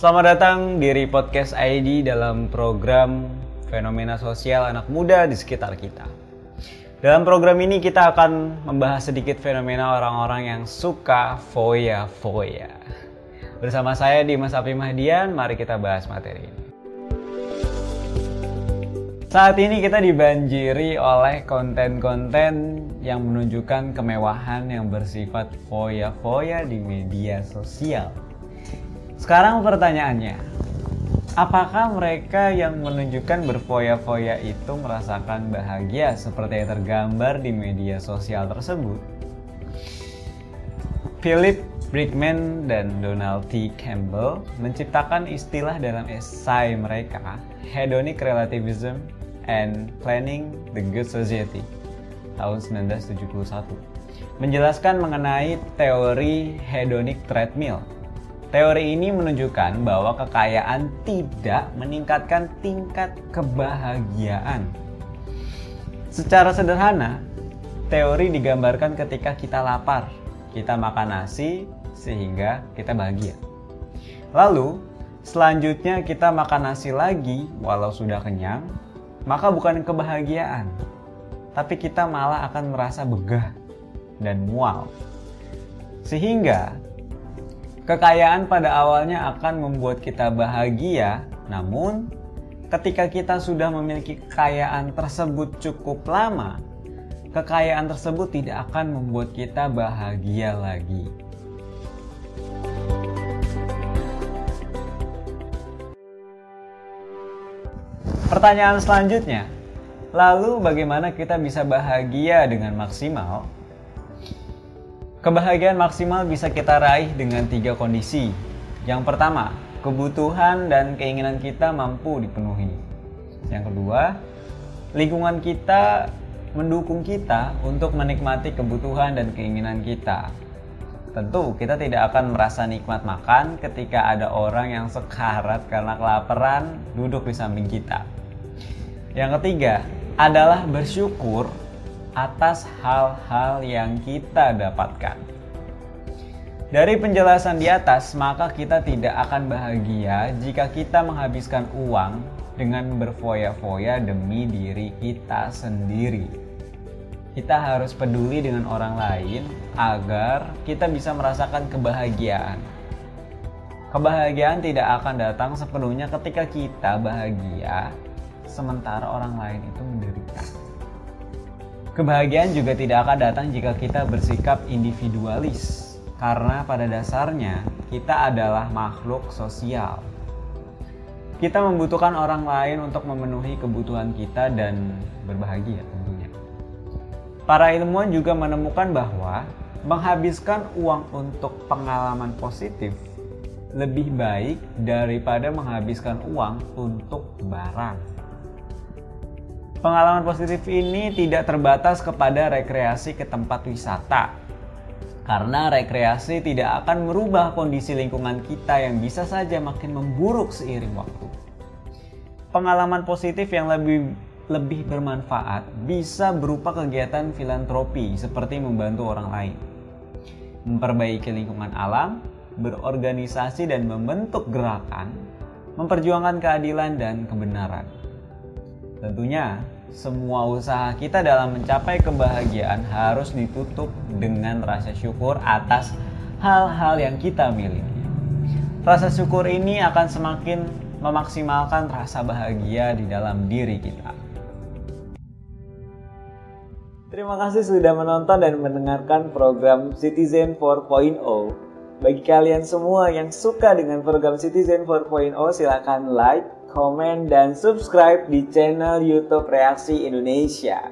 Selamat datang di Podcast ID dalam program Fenomena Sosial Anak Muda di sekitar kita. Dalam program ini kita akan membahas sedikit fenomena orang-orang yang suka foya-foya. Bersama saya Dimas Api Mahdian, mari kita bahas materi ini. Saat ini kita dibanjiri oleh konten-konten yang menunjukkan kemewahan yang bersifat foya-foya di media sosial. Sekarang pertanyaannya, apakah mereka yang menunjukkan berfoya-foya itu merasakan bahagia seperti yang tergambar di media sosial tersebut? Philip Brickman dan Donald T. Campbell menciptakan istilah dalam esai mereka Hedonic Relativism and Planning the Good Society tahun 1971 menjelaskan mengenai teori hedonic treadmill Teori ini menunjukkan bahwa kekayaan tidak meningkatkan tingkat kebahagiaan. Secara sederhana, teori digambarkan ketika kita lapar, kita makan nasi sehingga kita bahagia. Lalu, selanjutnya kita makan nasi lagi walau sudah kenyang, maka bukan kebahagiaan, tapi kita malah akan merasa begah dan mual. Sehingga Kekayaan pada awalnya akan membuat kita bahagia, namun ketika kita sudah memiliki kekayaan tersebut cukup lama, kekayaan tersebut tidak akan membuat kita bahagia lagi. Pertanyaan selanjutnya, lalu bagaimana kita bisa bahagia dengan maksimal? Kebahagiaan maksimal bisa kita raih dengan tiga kondisi. Yang pertama, kebutuhan dan keinginan kita mampu dipenuhi. Yang kedua, lingkungan kita mendukung kita untuk menikmati kebutuhan dan keinginan kita. Tentu, kita tidak akan merasa nikmat makan ketika ada orang yang sekarat karena kelaparan duduk di samping kita. Yang ketiga adalah bersyukur atas hal-hal yang kita dapatkan. Dari penjelasan di atas, maka kita tidak akan bahagia jika kita menghabiskan uang dengan berfoya-foya demi diri kita sendiri. Kita harus peduli dengan orang lain agar kita bisa merasakan kebahagiaan. Kebahagiaan tidak akan datang sepenuhnya ketika kita bahagia, sementara orang lain itu menderita. Kebahagiaan juga tidak akan datang jika kita bersikap individualis, karena pada dasarnya kita adalah makhluk sosial. Kita membutuhkan orang lain untuk memenuhi kebutuhan kita dan berbahagia tentunya. Para ilmuwan juga menemukan bahwa menghabiskan uang untuk pengalaman positif lebih baik daripada menghabiskan uang untuk barang. Pengalaman positif ini tidak terbatas kepada rekreasi ke tempat wisata. Karena rekreasi tidak akan merubah kondisi lingkungan kita yang bisa saja makin memburuk seiring waktu. Pengalaman positif yang lebih lebih bermanfaat bisa berupa kegiatan filantropi seperti membantu orang lain, memperbaiki lingkungan alam, berorganisasi dan membentuk gerakan, memperjuangkan keadilan dan kebenaran. Tentunya, semua usaha kita dalam mencapai kebahagiaan harus ditutup dengan rasa syukur atas hal-hal yang kita miliki. Rasa syukur ini akan semakin memaksimalkan rasa bahagia di dalam diri kita. Terima kasih sudah menonton dan mendengarkan program Citizen 4.0. Bagi kalian semua yang suka dengan program Citizen 4.0, silakan like, komen, dan subscribe di channel YouTube Reaksi Indonesia.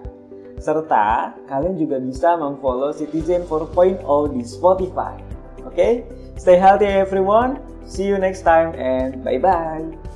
Serta kalian juga bisa memfollow Citizen 4.0 di Spotify. Oke, okay? stay healthy everyone. See you next time and bye bye.